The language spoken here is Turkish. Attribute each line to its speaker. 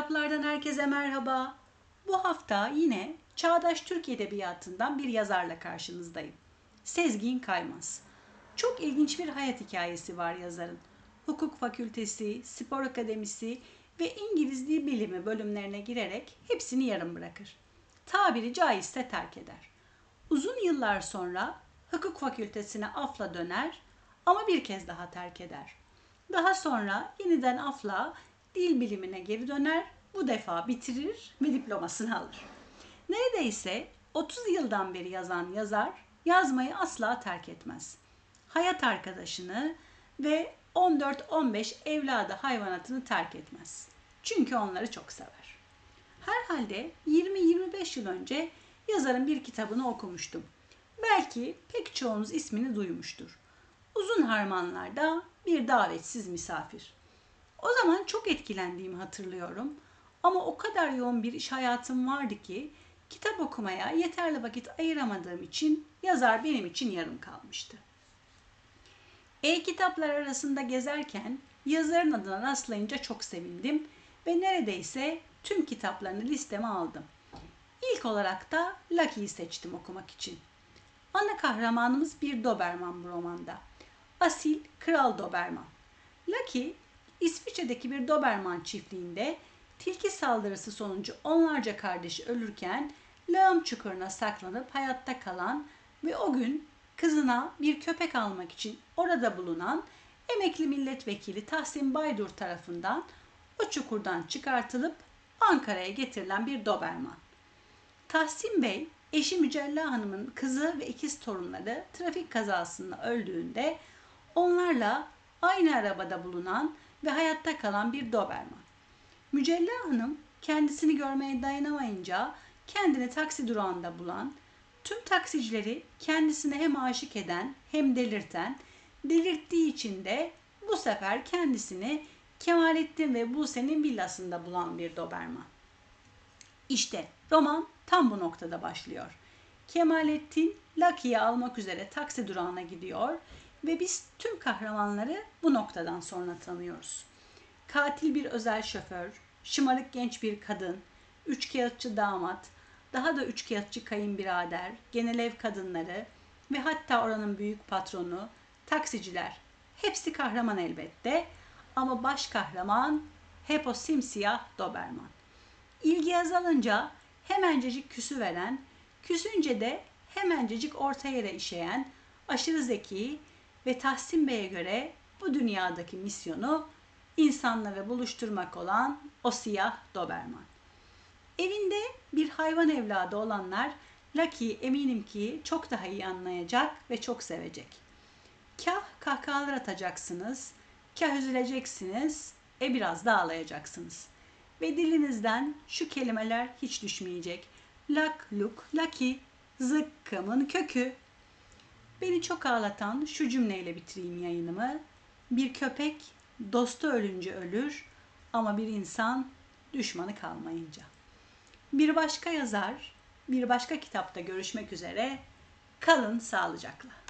Speaker 1: Kitaplardan herkese merhaba. Bu hafta yine çağdaş Türk Edebiyatı'ndan bir yazarla karşınızdayım. Sezgin Kaymaz. Çok ilginç bir hayat hikayesi var yazarın. Hukuk fakültesi, spor akademisi ve İngiliz Dil Bilimi bölümlerine girerek hepsini yarım bırakır. Tabiri caizse terk eder. Uzun yıllar sonra hukuk fakültesine afla döner ama bir kez daha terk eder. Daha sonra yeniden afla dil bilimine geri döner, bu defa bitirir ve diplomasını alır. Neredeyse 30 yıldan beri yazan yazar yazmayı asla terk etmez. Hayat arkadaşını ve 14-15 evladı hayvanatını terk etmez. Çünkü onları çok sever. Herhalde 20-25 yıl önce yazarın bir kitabını okumuştum. Belki pek çoğunuz ismini duymuştur. Uzun harmanlarda bir davetsiz misafir. O zaman çok etkilendiğimi hatırlıyorum. Ama o kadar yoğun bir iş hayatım vardı ki kitap okumaya yeterli vakit ayıramadığım için yazar benim için yarım kalmıştı. E-kitaplar arasında gezerken yazarın adına rastlayınca çok sevindim ve neredeyse tüm kitaplarını listeme aldım. İlk olarak da Lucky'yi seçtim okumak için. Ana kahramanımız bir Doberman bu romanda. Asil Kral Doberman. Lucky İsviçre'deki bir Doberman çiftliğinde tilki saldırısı sonucu onlarca kardeşi ölürken lağım çukuruna saklanıp hayatta kalan ve o gün kızına bir köpek almak için orada bulunan emekli milletvekili Tahsin Baydur tarafından o çukurdan çıkartılıp Ankara'ya getirilen bir Doberman. Tahsin Bey, eşi Mücella Hanım'ın kızı ve ikiz torunları trafik kazasında öldüğünde onlarla aynı arabada bulunan ve hayatta kalan bir Doberman. Mücella Hanım kendisini görmeye dayanamayınca kendini taksi durağında bulan, tüm taksicileri kendisine hem aşık eden hem delirten, delirttiği için de bu sefer kendisini Kemalettin ve Buse'nin villasında bulan bir Doberman. İşte roman tam bu noktada başlıyor. Kemalettin Lucky'yi almak üzere taksi durağına gidiyor ve biz tüm kahramanları bu noktadan sonra tanıyoruz. Katil bir özel şoför, şımarık genç bir kadın, üçkağıtçı damat, daha da üçkağıtçı kayınbirader, genel ev kadınları ve hatta oranın büyük patronu, taksiciler. Hepsi kahraman elbette ama baş kahraman hep o simsiyah Doberman. İlgi azalınca hemencecik küsü veren, küsünce de hemencecik orta yere işeyen, aşırı zeki ve Tahsin Bey'e göre bu dünyadaki misyonu insanları buluşturmak olan o siyah Doberman. Evinde bir hayvan evladı olanlar Lucky'yi eminim ki çok daha iyi anlayacak ve çok sevecek. Kah kahkahalar atacaksınız, kah üzüleceksiniz, e biraz da ağlayacaksınız. Ve dilinizden şu kelimeler hiç düşmeyecek. Lak, luk, lucky, zıkkımın kökü. Beni çok ağlatan şu cümleyle bitireyim yayınımı. Bir köpek dostu ölünce ölür ama bir insan düşmanı kalmayınca. Bir başka yazar, bir başka kitapta görüşmek üzere. Kalın sağlıcakla.